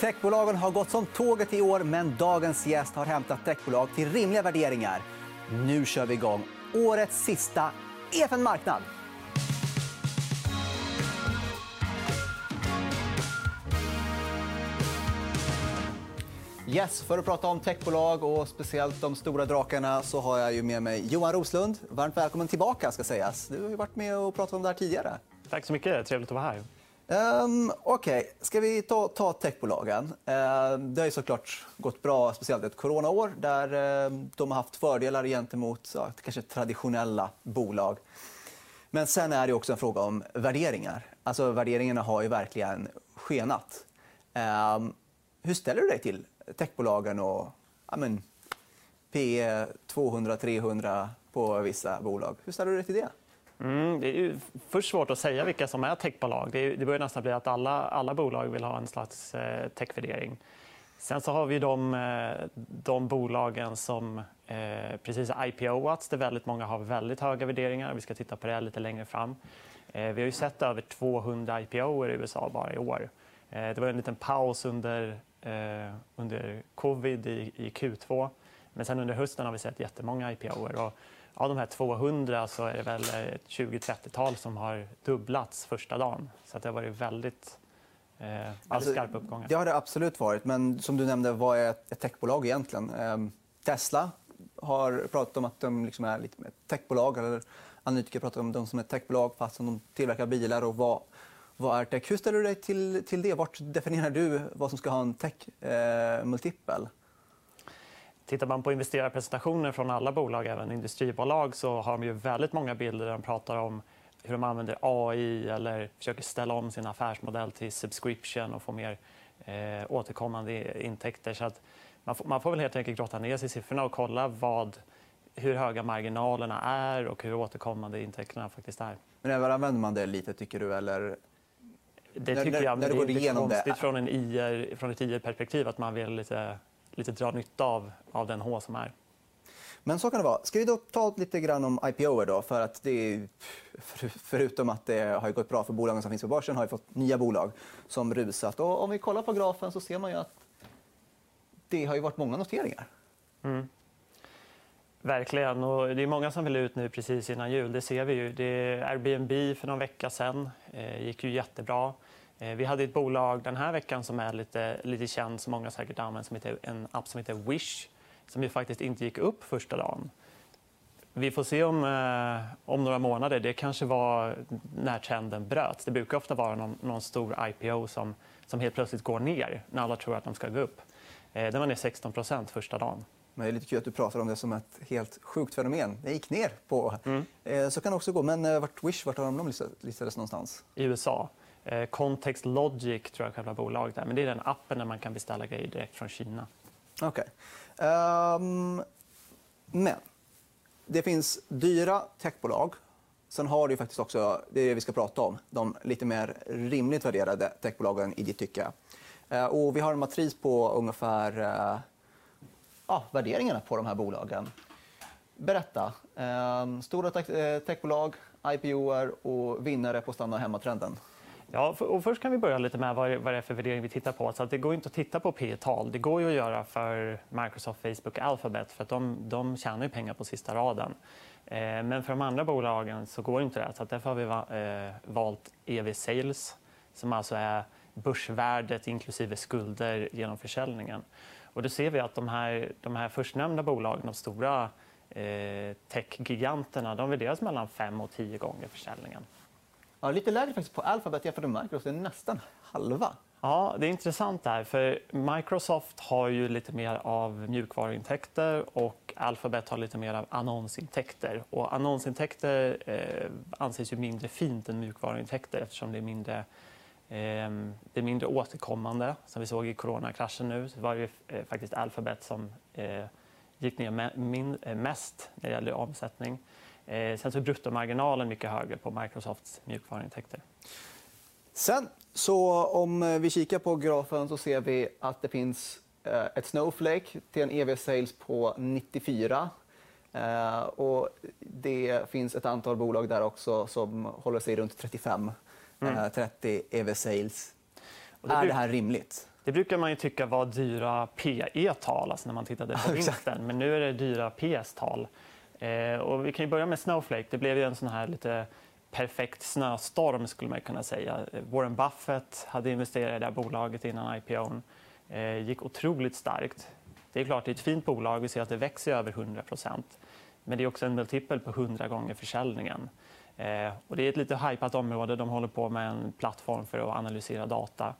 Techbolagen har gått som tåget i år, men dagens gäst har hämtat techbolag till rimliga värderingar. Nu kör vi igång årets sista EFN Marknad. Yes, för att prata om techbolag och speciellt de stora drakarna så har jag ju med mig Johan Roslund. Varmt välkommen tillbaka. ska sägas. Du har ju varit med och pratat om det här tidigare. Tack så mycket. Trevligt att vara här. Um, Okej, okay. ska vi ta, ta techbolagen? Uh, det har ju såklart gått bra, speciellt ett coronaår där uh, de har haft fördelar gentemot ja, kanske traditionella bolag. Men sen är det också en fråga om värderingar. Alltså, värderingarna har ju verkligen skenat. Um, hur ställer du dig till techbolagen och ja, men, P 200-300 på vissa bolag? Hur ställer du dig till det? Mm, det är ju först svårt att säga vilka som är techbolag. Det, det börjar nästan bli att alla, alla bolag vill ha en slags eh, techvärdering. Sen så har vi de, eh, de bolagen som eh, precis har IPOats där väldigt många har väldigt höga värderingar. Vi ska titta på det lite längre fram. Eh, vi har ju sett över 200 IPO i USA bara i år. Eh, det var en liten paus under, eh, under covid i, i Q2. Men sen under hösten har vi sett jättemånga IPOer. Och av de här 200 så är det väl ett 20-30-tal som har dubblats första dagen. Så det har varit väldigt eh, alltså, skarpa uppgångar. Det har det absolut varit. Men som du nämnde, vad är ett techbolag egentligen? Eh, Tesla har pratat om att de liksom är lite mer techbolag. Eller analytiker pratar om dem som ett techbolag fast de tillverkar bilar. Och vad, vad är tech? Hur ställer du dig till, till det? Vart definierar du vad som ska ha en tech-multipel? Eh, Tittar man på investerarpresentationer från alla bolag, även industribolag, så har de ju väldigt många bilder där de pratar om hur de använder AI eller försöker ställa om sin affärsmodell till subscription och få mer eh, återkommande intäkter. Så att man, får, man får väl helt enkelt grotta ner sig i siffrorna och kolla vad, hur höga marginalerna är och hur återkommande intäkterna faktiskt är. Men använder man det lite, tycker du? Eller... Det tycker jag. Men det är inte konstigt från, en IR, från ett IR-perspektiv att man vill lite lite dra nytta av, av den H som är. Men så kan det vara. Ska vi då ta lite grann om IPO då? För att det förutom att det har gått bra för bolagen som finns på börsen har vi fått nya bolag som rusat. Och om vi kollar på grafen så ser man ju att det har ju varit många noteringar. Mm. Verkligen. Och det är många som vill ut nu precis innan jul. Det ser vi ju. Det Airbnb för någon vecka sen eh, gick ju jättebra. Eh, vi hade ett bolag den här veckan som är lite, lite känt, som många säkert använder, som heter, en app som heter Wish som ju faktiskt inte gick upp första dagen. Vi får se om, eh, om några månader. Det kanske var när trenden bröts. Det brukar ofta vara någon, någon stor IPO som, som helt plötsligt går ner när alla tror att de ska gå upp. Eh, den var ner 16% första dagen. Men det är lite kul att du pratar om det som ett helt sjukt fenomen. Det gick ner. på. Mm. Eh, så kan det också gå. Men eh, vart Wish, vart har de listades någonstans? I USA. Eh, Context Logic tror jag själva bolaget är. Men det är den appen där man kan beställa grejer direkt från Kina. Okay. Um, ehm, men det finns dyra techbolag. Sen har du faktiskt också, det är det vi ska prata om, de lite mer rimligt värderade techbolagen i ditt tycke. Eh, och vi har en matris på ungefär eh, ja, värderingarna på de här bolagen. Berätta. Ehm, stora techbolag, IPOer och vinnare på stanna hemma-trenden. Ja, och först kan vi börja lite med vad det är för värdering vi tittar på. Så att det går inte att titta på P tal Det går ju att göra för Microsoft, Facebook och Alphabet för att de, de tjänar ju pengar på sista raden. Eh, men för de andra bolagen så går inte det. Så att därför har vi eh, valt EV Sales som alltså är börsvärdet inklusive skulder genom försäljningen. Och då ser vi att de här, de här förstnämnda bolagen, de stora eh, techgiganterna, de värderas mellan 5 och 10 gånger försäljningen. Ja, lite lägre faktiskt på Alphabet jämfört med Microsoft. Det är nästan halva. Ja, det är intressant. Där, för Microsoft har ju lite mer av mjukvaruintäkter och Alphabet har lite mer av annonsintäkter. Och annonsintäkter eh, anses ju mindre fint än mjukvaruintäkter eftersom det är mindre, eh, det är mindre återkommande. Som vi såg i coronakraschen nu så var det eh, faktiskt Alphabet som eh, gick ner min, eh, mest när det gäller omsättning. Eh, sen så är bruttomarginalen mycket högre på Microsofts mjukvaruintäkter. Sen, så om vi kikar på grafen så ser vi att det finns eh, ett Snowflake till en EV sales på 94. Eh, och det finns ett antal bolag där också som håller sig runt 35. Mm. 30 EV sales. Det är det här rimligt? Det brukar man ju tycka var dyra PE-tal, alltså när man tittade på vinsten. Men nu är det dyra PS-tal. Eh, och vi kan ju börja med Snowflake. Det blev ju en sån här lite perfekt snöstorm skulle man kunna säga. Warren Buffett hade investerat i det här bolaget innan IPOn. Eh, gick otroligt starkt. Det är klart, det är ett fint bolag. Vi ser att det växer över 100% Men det är också en multipel på 100 gånger försäljningen. Eh, och det är ett lite hypat område. De håller på med en plattform för att analysera data.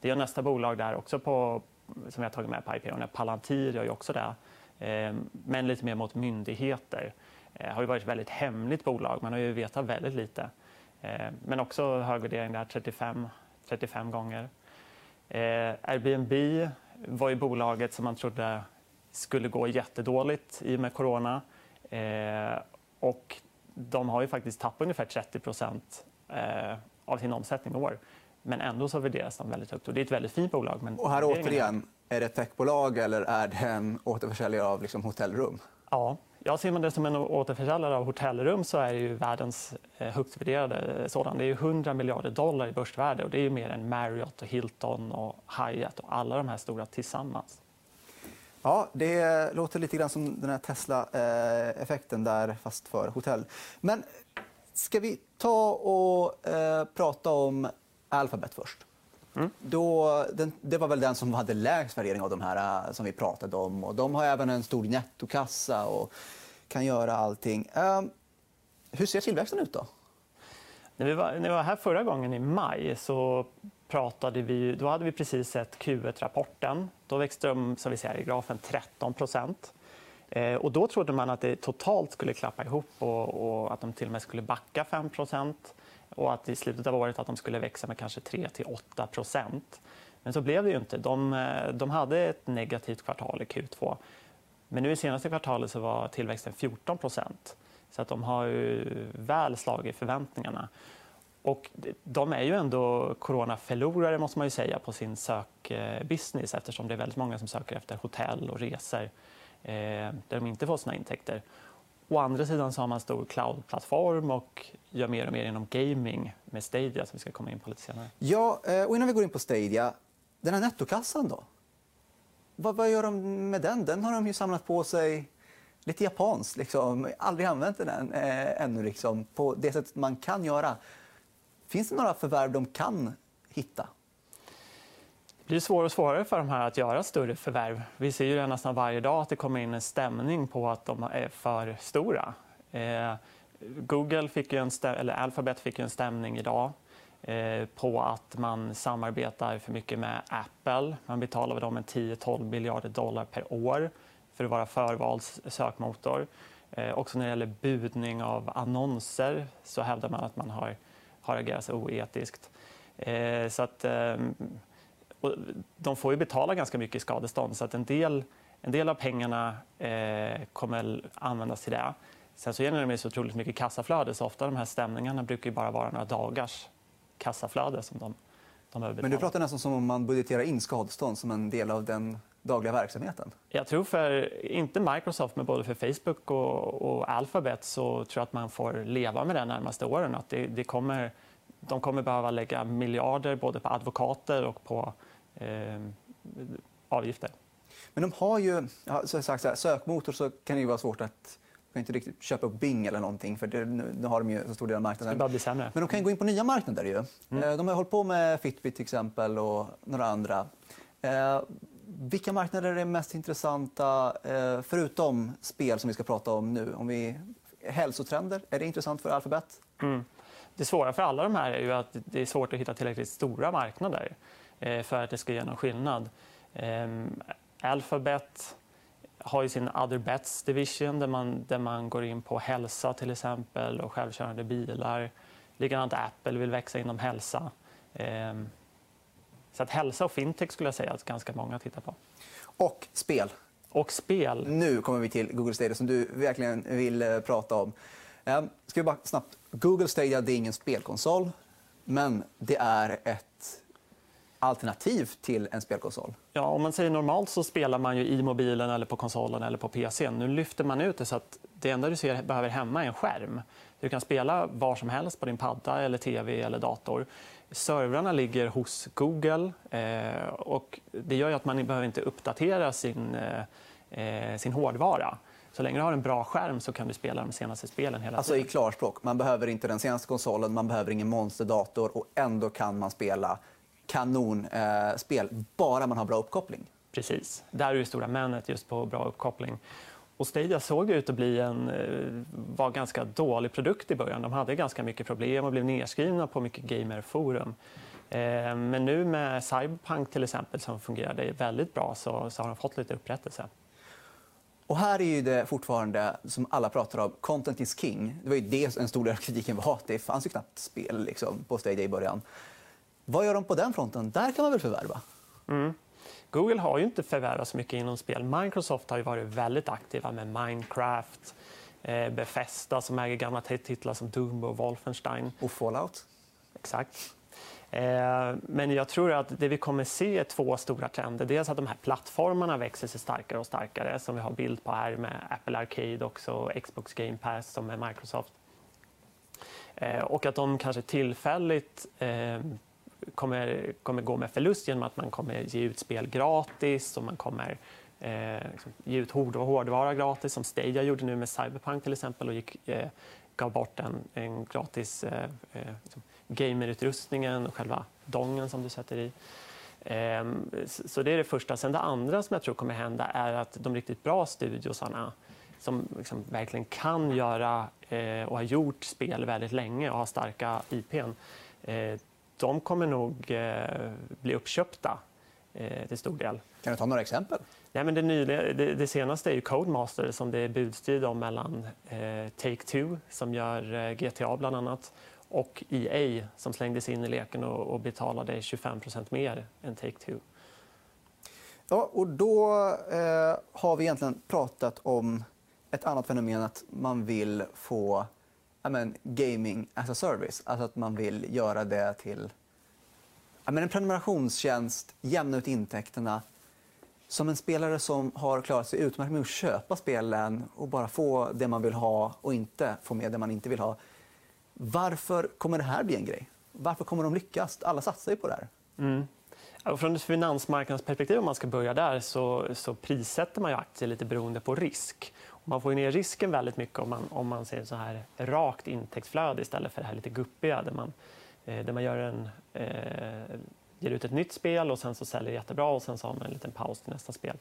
Det är nästa bolag där också på, som jag har tagit med på IPO. Palantir gör ju också det, Ehm, men lite mer mot myndigheter. Det har ju varit ett väldigt hemligt bolag. Man har ju vetat väldigt lite. Ehm, men också hög värdering där, 35, 35 gånger. Eh, Airbnb var ju bolaget som man trodde skulle gå jättedåligt i och med corona. Eh, och de har ju faktiskt tappat ungefär 30 av sin omsättning i år. Men ändå så värderas de väldigt högt. Och det är ett väldigt fint bolag. Men och här återigen, är det ett techbolag eller är det en återförsäljare av liksom hotellrum? Ja, jag ser man det som en återförsäljare av hotellrum så är det ju världens eh, högst värderade sådan. Det är 100 miljarder dollar i börsvärde och det är mer än Marriott, och Hilton och Hyatt och alla de här stora tillsammans. Ja, det låter lite grann som den här Tesla-effekten där, fast för hotell. Men ska vi ta och eh, prata om Alphabet först? Mm. Då, den, det var väl den som hade lägst värdering av de här eh, som vi pratade om. Och de har även en stor nettokassa och kan göra allting. Eh, hur ser tillväxten ut? då? När vi, var, när vi var här förra gången i maj så pratade vi, då hade vi precis sett Q1-rapporten. Då växte de som vi ser i grafen 13 eh, och Då trodde man att det totalt skulle klappa ihop och, och att de till och med skulle backa 5 och att i slutet av året att de skulle växa med kanske 3-8% Men så blev det ju inte. De, eh, de hade ett negativt kvartal i Q2. Men nu i senaste kvartalet så var tillväxten 14% så att de har ju väl slagit förväntningarna. Och de är ju ändå coronaförlorare måste man ju säga på sin sökbusiness eftersom det är väldigt många som söker efter hotell och resor eh, där de inte får sina intäkter. Å andra sidan så har man en stor cloudplattform och gör mer och mer inom gaming med Stadia som vi ska komma in på lite senare. Ja, eh, och innan vi går in på Stadia, den här nettokassan då? Vad, vad gör de med den? Den har de ju samlat på sig lite japanskt. Liksom. Aldrig använt den äh, ännu liksom, på det sättet man kan göra. Finns det några förvärv de kan hitta? Det blir svårare och svårare för de här att göra större förvärv. Vi ser ju nästan varje dag att det kommer in en stämning på att de är för stora. Eh, Google fick en eller Alphabet fick en stämning idag eh, på att man samarbetar för mycket med Apple. Man betalar dem 10-12 miljarder dollar per år för att vara förvalssökmotor. Eh, också när det gäller budning av annonser så hävdar man att man har har agerat oetiskt. Eh, så att, eh, eh, de får ju betala ganska mycket i skadestånd så att en del, en del av pengarna eh, kommer användas till det. Sen så genererar de så otroligt mycket kassaflöde så ofta de här stämningarna brukar bara vara några dagars kassaflöde som de, de behöver betala. Men du pratar nästan som om man budgeterar in skadestånd som en del av den dagliga verksamheten? Jag tror för, inte Microsoft, men både för Facebook och, och Alphabet så tror jag att man får leva med det de närmaste åren. Att det, det kommer, de kommer behöva lägga miljarder både på advokater och på eh, avgifter. Men de har ju, ja, så sagt, så här, sökmotor så kan det ju vara svårt att kan inte riktigt köpa upp Bing eller någonting för det, nu har de ju så stor del av marknaden. Det bli sämre. Men de kan gå in på nya marknader ju. Mm. Eh, de har hållit på med Fitbit till exempel och några andra. Eh, vilka marknader är mest intressanta, eh, förutom spel som vi ska prata om nu? Om vi... Hälsotrender, är det intressant för Alphabet? Mm. Det svåra för alla de här är ju att det är svårt att hitta tillräckligt stora marknader för att det ska ge någon skillnad. Ehm, Alphabet har ju sin Other Bets division där man, där man går in på hälsa till exempel och självkörande bilar. Likadant Apple vill växa inom hälsa. Ehm, så att hälsa och fintech skulle jag säga att ganska många tittar på. Och spel. Och spel. Nu kommer vi till Google Stadia som du verkligen vill eh, prata om. Ehm, ska vi bara snabbt. Google Stadia det är ingen spelkonsol, men det är ett alternativ till en spelkonsol. Ja, om man säger normalt så spelar man ju i mobilen eller på konsolen eller på PC. Nu lyfter man ut det så att det enda du ser behöver hemma är en skärm. Du kan spela var som helst på din padda, eller tv eller dator. Servrarna ligger hos Google eh, och det gör att man inte behöver inte uppdatera sin, eh, eh, sin hårdvara. Så länge du har en bra skärm så kan du spela de senaste spelen hela alltså tiden. I klarspråk, man behöver inte den senaste konsolen, man behöver ingen monsterdator och ändå kan man spela kanonspel, eh, bara man har bra uppkoppling. Precis. Där är det stora männet just på bra uppkoppling. Och Stadia såg ut att bli en eh, var ganska dålig produkt i början. De hade ganska mycket problem och blev nedskrivna på mycket gamerforum. Eh, men nu med Cyberpunk till exempel som fungerade väldigt bra så, så har de fått lite upprättelse. Och här är det fortfarande, som alla pratar om, content is king. Det var ju det en stor del av kritiken var. Det fanns ju knappt spel liksom, på Stadia i början. Vad gör de på den fronten? Där kan man väl förvärva? Mm. Google har ju inte förvärvat så mycket inom spel. Microsoft har ju varit väldigt aktiva med Minecraft, eh, Bethesda som äger gamla titlar som Doom och Wolfenstein. Och Fallout. Exakt. Eh, men jag tror att det vi kommer se är två stora trender. Dels att de här plattformarna växer sig starkare och starkare som vi har bild på här med Apple Arcade också, Xbox Game Pass som är Microsoft. Eh, och att de kanske tillfälligt kommer, kommer gå med förlust genom att man kommer ge ut spel gratis och man kommer eh, liksom, ge ut hård hårdvara gratis som Stadia gjorde nu med Cyberpunk till exempel och gick, eh, gav bort en, en gratis eh, eh liksom, gamerutrustningen och själva dongen som du sätter i. Ehm, så det är det första. Sen det andra som jag tror kommer hända är att de riktigt bra studiosarna som liksom verkligen kan göra eh, och har gjort spel väldigt länge och har starka IPn eh, de kommer nog eh, bli uppköpta eh, till stor del. Kan du ta några exempel? Nej, men det, nyliga, det, det senaste är ju Codemaster som det är budstrid om mellan eh, Take-Two som gör eh, GTA bland annat och EA som slängdes in i leken och, och betalade 25% mer än Take-Two. Ja, och då eh, har vi egentligen pratat om ett annat fenomen, att man vill få men, gaming as a service. Alltså att man vill göra det till men, en prenumerationstjänst, jämna ut intäkterna. Som en spelare som har klarat sig utmärkt med att köpa spelen och bara få det man vill ha och inte få med det man inte vill ha. Varför kommer det här bli en grej? Varför kommer de lyckas? Alla satsar ju på det här. Mm. Från ett finansmarknadsperspektiv, om man ska börja där, så, så prissätter man ju aktier lite beroende på risk. Man får ner risken väldigt mycket om man, om man ser så här rakt intäktsflöde istället för det här lite guppiga där man, eh, där man gör en, eh, ger ut ett nytt spel och sen så säljer det jättebra och sen så har man en liten paus till nästa spel.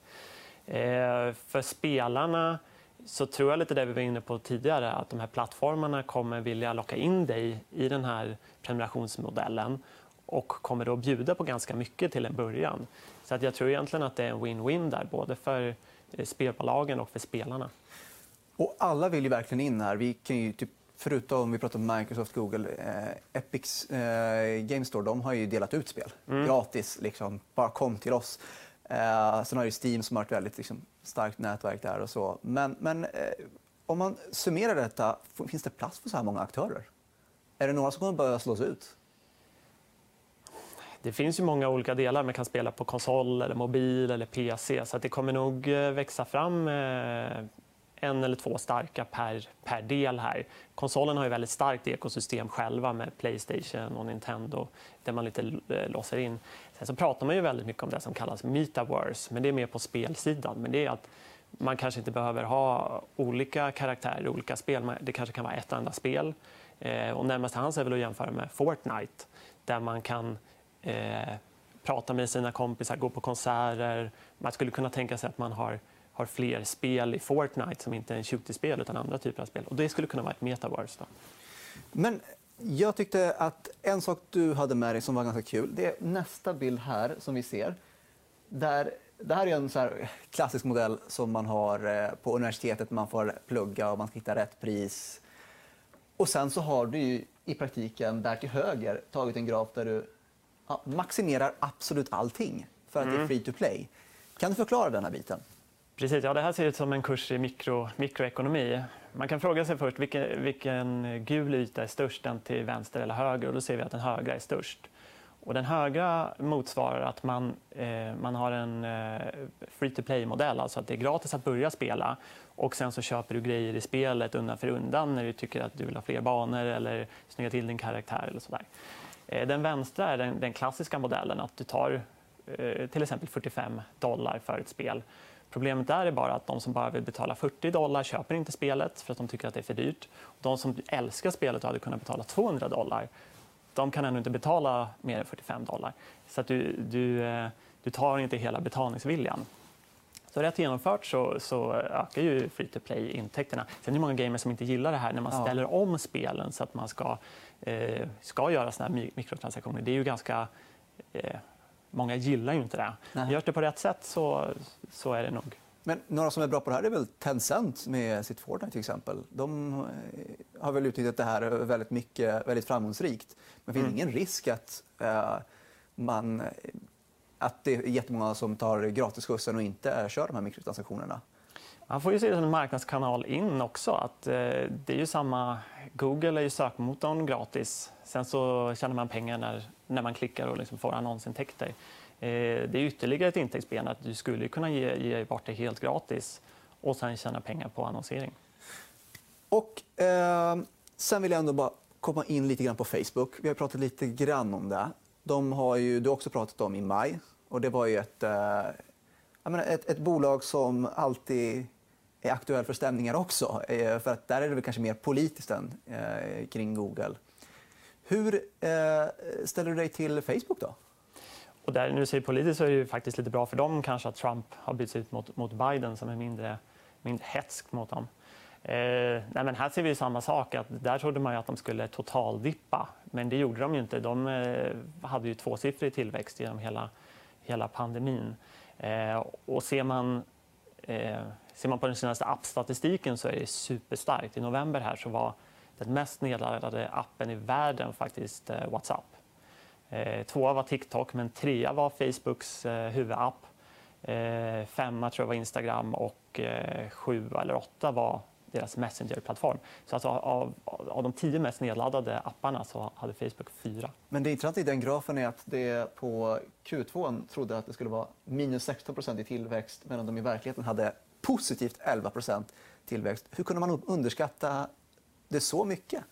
Eh, för spelarna så tror jag lite det vi var inne på tidigare att de här plattformarna kommer vilja locka in dig i den här prenumerationsmodellen och kommer då bjuda på ganska mycket till en början. Så att jag tror egentligen att det är en win-win där, både för eh, spelbolagen och för spelarna. Och alla vill ju verkligen in här. Vi kan ju typ, förutom om vi pratar om Microsoft, Google, eh, Epics eh, Game Store, de har ju delat ut spel mm. gratis. Liksom. Bara kom till oss. Eh, sen har ju Steam som har ett väldigt liksom, starkt nätverk där och så. Men, men eh, om man summerar detta, finns det plats för så här många aktörer? Är det några som kommer börja slås ut? Det finns ju många olika delar. Man kan spela på konsol, eller mobil eller PC. Så det kommer nog eh, växa fram eh, en eller två starka per, per del här. Konsolen har ju väldigt starkt ekosystem själva med Playstation och Nintendo där man lite eh, låser in. Sen så pratar man ju väldigt mycket om det som kallas metaverse, men det är mer på spelsidan. Men det är att man kanske inte behöver ha olika karaktärer i olika spel. Det kanske kan vara ett enda spel. Eh, och närmast hands är väl att jämföra med Fortnite där man kan eh, prata med sina kompisar, gå på konserter. Man skulle kunna tänka sig att man har, har fler spel i Fortnite som inte är en shooterspel utan andra typer av spel. Och det skulle kunna vara ett metaverse. Då. Men jag tyckte att en sak du hade med dig som var ganska kul, det är nästa bild här som vi ser. Där, det här är en så klassisk modell som man har eh, på universitetet. Man får plugga och man ska hitta rätt pris. Och sen så har du i praktiken där till höger tagit en graf där du maximerar absolut allting för att det är mm. free to play. Kan du förklara den här biten? Precis, ja, det här ser ut som en kurs i mikro, mikroekonomi. Man kan fråga sig först vilken, vilken gul yta är störst, den till vänster eller höger? Och då ser vi att den högra är störst. Och den högra motsvarar att man, eh, man har en eh, free to play-modell, alltså att det är gratis att börja spela och sen så köper du grejer i spelet undan för undan när du tycker att du vill ha fler banor eller snygga till din karaktär. eller sådär. Eh, den vänstra är den, den, klassiska modellen, att du tar eh, till exempel 45 dollar för ett spel. Problemet där är bara att de som bara vill betala 40 dollar köper inte spelet för att de tycker att det är för dyrt. De som älskar spelet och hade kunnat betala 200 dollar de kan ännu inte betala mer än 45 dollar. Så att du, du, eh, du tar inte hela betalningsviljan. Så rätt genomfört så, så ökar ju free to play-intäkterna. Sen är det många gamers som inte gillar det här när man ja. ställer om spelen så att man ska, eh, ska göra såna här mikrotransaktioner. Det är ju ganska... Eh, många gillar ju inte det. Nej. Görs det på rätt sätt så, så är det nog men några som är bra på det här är väl Tencent med sitt Fortnite till exempel. De eh, har väl utnyttjat det här väldigt mycket, väldigt framgångsrikt. Men det finns mm. ingen risk att, uh, man, att det är jättemånga som tar gratisskjutsen och inte kör de här mikrotransaktionerna? Man får ju se det som en marknadskanal in också. Att, eh, det är ju samma... Google är ju sökmotorn gratis. Sen så tjänar man pengar när, när man klickar och liksom får annonsintäkter. Eh, det är ytterligare ett intäktsben att du skulle kunna ge, ge bort det helt gratis och sen tjäna pengar på annonsering. Och, eh, sen vill jag ändå bara komma in lite grann på Facebook. Vi har pratat lite grann om det. De har ju du också pratat om i maj. Och det var ju ett, eh, jag menar, ett, ett bolag som alltid är aktuellt för stämningar också. Eh, för att där är det väl kanske mer politiskt än eh, kring Google. Hur eh, ställer du dig till Facebook? då? Och där, nu säger politiskt så är det faktiskt lite bra för dem kanske att Trump har bytts ut mot, mot Biden som är mindre, mindre hetsk mot dem. Eh, nej men här ser vi samma sak. Att där trodde man att de skulle totaldippa, men det gjorde de ju inte. De eh, hade ju tvåsiffrig tillväxt genom hela, hela pandemin. Eh, och ser man, eh, ser man på den senaste appstatistiken så är det superstarkt. I november här så var den mest nedladdade appen i världen faktiskt eh, Whatsapp. Eh, tvåa var TikTok, men trea var Facebooks eh, huvudapp. Eh, femma tror jag var Instagram och eh, sju eller åtta var deras Messenger-plattform. Så alltså av, av de tio mest nedladdade apparna så hade Facebook fyra. Men det intressanta i den grafen är att det på Q2 trodde att det skulle vara minus 16% i tillväxt medan de i verkligheten hade positivt 11% tillväxt. Hur kunde man underskatta det så mycket?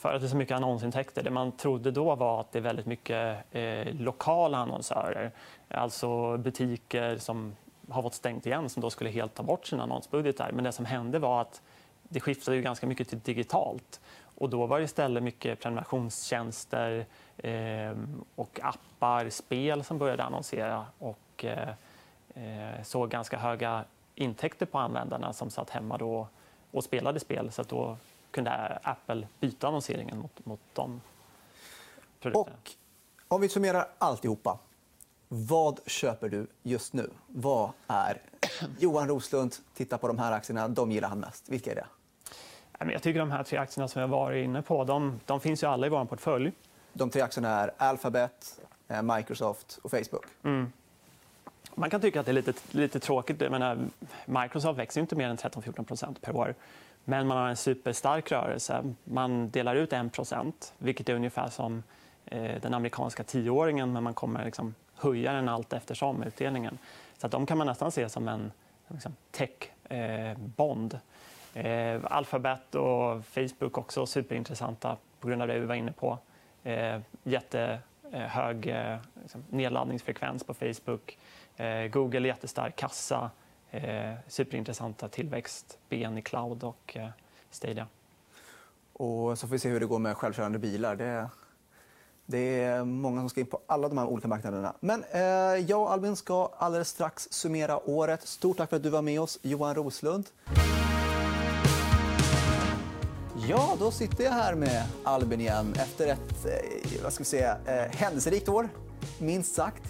för att det är så mycket annonsintäkter. Det man trodde då var att det är väldigt mycket eh, lokala annonsörer. Alltså butiker som har fått stängt igen som då skulle helt ta bort sina annonsbudgetar. Men det som hände var att det skiftade ju ganska mycket till digitalt. Och då var det istället mycket prenumerationstjänster eh, och appar, spel som började annonsera och eh, eh såg ganska höga intäkter på användarna som satt hemma då och spelade spel. Så då kunde Apple byta annonseringen mot, mot de produkterna. Och om vi summerar alltihopa. Vad köper du just nu? Vad är Johan Roslund tittar på de här aktierna, de gillar han mest. Vilka är det? Jag tycker de här tre aktierna som jag varit inne på, de, de finns ju alla i vår portfölj. De tre aktierna är Alphabet, eh, Microsoft och Facebook. Mm. Man kan tycka att det är lite, lite tråkigt. Jag menar, Microsoft växer inte mer än 13-14% per år. Men man har en superstark rörelse. Man delar ut 1% vilket är ungefär som eh, den amerikanska tioåringen men man kommer liksom höja den allt eftersom utdelningen. Så att de kan man nästan se som en liksom, tech-bond. Eh, Alphabet och Facebook också superintressanta på grund av det vi var inne på. Eh, jättehög eh, eh, liksom, nedladdningsfrekvens på Facebook. Eh, Google jättestark kassa. Eh, superintressanta tillväxtben i cloud och eh, Stadia. Och så får vi se hur det går med självkörande bilar. Det, det är många som ska in på alla de här olika marknaderna. Men eh, jag och Albin ska alldeles strax summera året. Stort tack för att du var med oss, Johan Roslund. Ja, då sitter jag här med Albin igen efter ett eh, vad ska vi säga, eh, händelserikt år, minst sagt.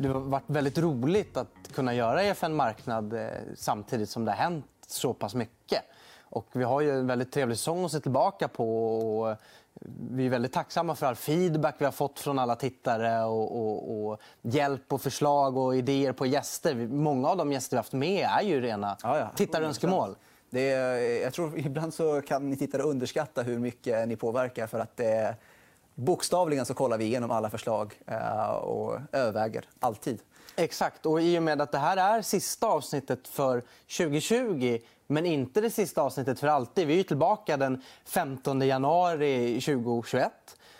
Det har varit väldigt roligt att kunna göra EFN Marknad eh, samtidigt som det har hänt så pass mycket. Och vi har ju en väldigt trevlig säsong att se tillbaka på. Och vi är väldigt tacksamma för all feedback vi har fått från alla tittare och, och, och hjälp och förslag och idéer på gäster. Många av de gäster vi haft med är ju rena ja, ja. tittarönskemål. Det är, jag tror ibland så kan ni tittare underskatta hur mycket ni påverkar för att det bokstavligen så kollar vi igenom alla förslag eh, och överväger alltid. Exakt. Och I och med att det här är sista avsnittet för 2020 men inte det sista avsnittet för alltid. Vi är tillbaka den 15 januari 2021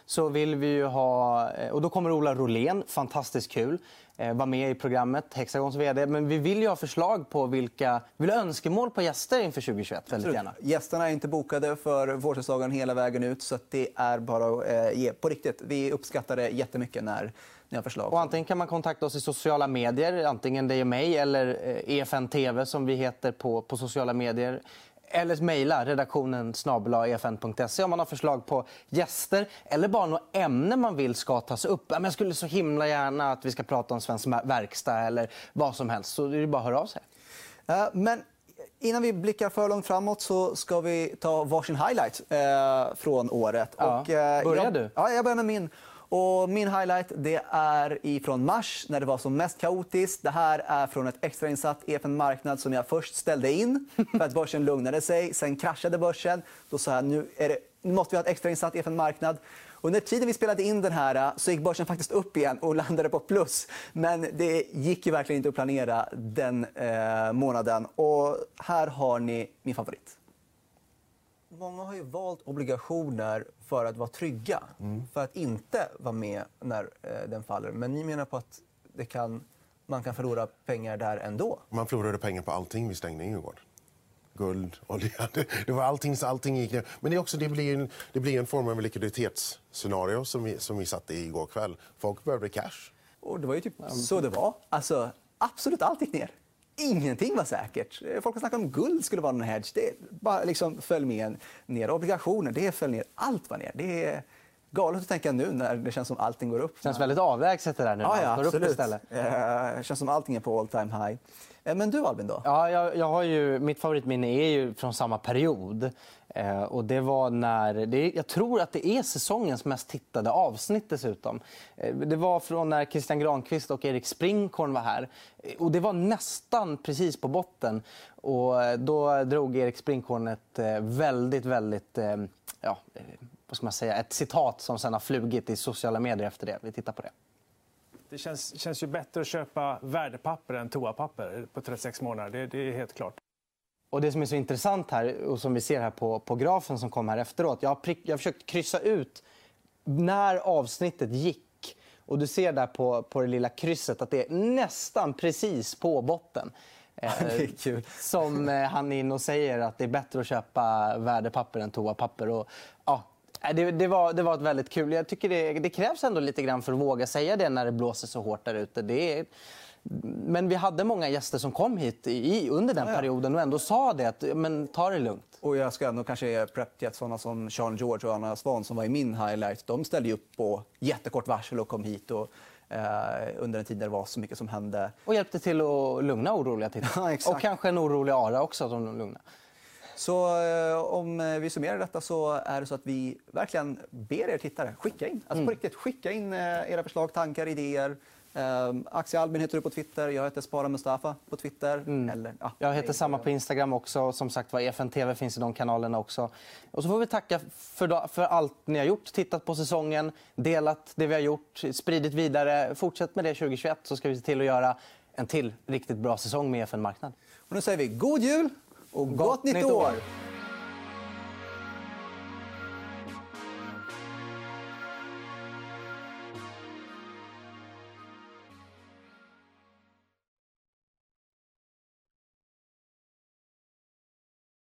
så vill vi ju ha... Eh, och då kommer Ola Rolén, fantastiskt kul, eh, vara med i programmet, Hexagons vd. Men vi vill ju ha förslag på vilka... Vi vill önskemål på gäster inför 2021. väldigt gärna. Gästerna är inte bokade för vårsäsongen hela vägen ut. så det är bara att eh, ge. På riktigt, vi uppskattar det jättemycket när ni har förslag. Och antingen kan man kontakta oss i sociala medier, antingen dig och mig eller EFN TV som vi heter på, på sociala medier. Eller mejla redaktionen efn.se om man har förslag på gäster eller bara några ämnen man vill ska tas upp. Jag skulle så himla gärna att vi ska prata om svensk verkstad eller vad som helst. Så det är bara att höra av sig. Men innan vi blickar för långt framåt så ska vi ta varsin highlight eh, från året. Ja. Och, eh, Börjar jag, du? Ja, jag börjar med min. Och min highlight det är från mars, när det var som mest kaotiskt. Det här är från ett extrainsatt EFN Marknad som jag först ställde in för att börsen lugnade sig. Sen kraschade börsen. Då sa jag nu, är det, nu måste vi ha ett extrainsatt EFN Marknad. Under tiden vi spelade in den här så gick börsen faktiskt upp igen och landade på plus. Men det gick ju verkligen inte att planera den eh, månaden. Och här har ni min favorit. Många har ju valt obligationer för att vara trygga, mm. för att inte vara med när eh, den faller. Men ni menar på att det kan, man kan förlora pengar där ändå? Man förlorade pengar på allting vi stängde in igår. Guld, olja. Det var allting, allting gick ner. Men det, är också, det, blir en, det blir en form av likviditetsscenario som vi, som vi satte i igår kväll. Folk behövde cash. Och det var ju typ så det var. Alltså, absolut allt gick ner. Ingenting var säkert. Folk har snackat om guld skulle vara någon hedge. Det bara liksom föll med ner. Obligationer, det föll ner. Allt var ner. Det är galet att tänka nu när det känns som allting går upp. Det känns väldigt avlägset det där nu. Ja, ja absolut. Det känns som allting är på all time high. Eh, men du Albin då? Ja, jag, jag har ju, mitt favoritminne är ju från samma period. Eh, och det var när, det, jag tror att det är säsongens mest tittade avsnitt dessutom. Eh, det var från när Christian Granqvist och Erik Springkorn var här. Eh, och det var nästan precis på botten. Och eh, då drog Erik Springkorn ett eh, väldigt, väldigt... Eh, ja, vad ska man säga? Ett citat som sen har flugit i sociala medier efter det. Vi tittar på det. Det känns, känns ju bättre att köpa värdepapper än toapapper på 36 månader. Det, det, är helt klart. Och Det som är så intressant här, och som vi ser här på, på grafen som kom här efteråt. Jag har, prick, jag har försökt kryssa ut när avsnittet gick. Och Du ser där på, på det lilla krysset att det är nästan precis på botten. Eh, som eh, han är inne och säger att det är bättre att köpa värdepapper än toapapper. Och, ja, det, det, var, det var ett väldigt kul. Jag tycker det, det, krävs ändå lite grann för att våga säga det när det blåser så hårt där ute. Det men vi hade många gäster som kom hit i, under den perioden och ändå sa det att men ta det lugnt. Och jag ska ändå kanske ge prep sådana som Sean George och Anna Svan som var i min highlight, de ställde upp på jättekort varsel och kom hit. Och, eh, under en tid där det var så mycket som hände. Och hjälpte till att lugna oroliga tittare. Ja, och kanske en orolig Ara också som lugnade. Så eh, om eh, vi summerar detta så är det så att vi verkligen ber er tittare skicka in. Alltså mm. på riktigt, skicka in eh, era förslag, tankar, idéer. Axel Albin heter du på Twitter. Jag heter Spara Mustafa på Twitter. Mm. Eller, ja, jag heter samma på Instagram också. Som sagt var, TV finns i de kanalerna också. Och så får vi tacka för, för allt ni har gjort. Tittat på säsongen, delat det vi har gjort, spridit vidare. Fortsätt med det 2021 så ska vi se till att göra en till riktigt bra säsong med EFN Marknad. Och nu säger vi god jul och gott, gott nytt år! år.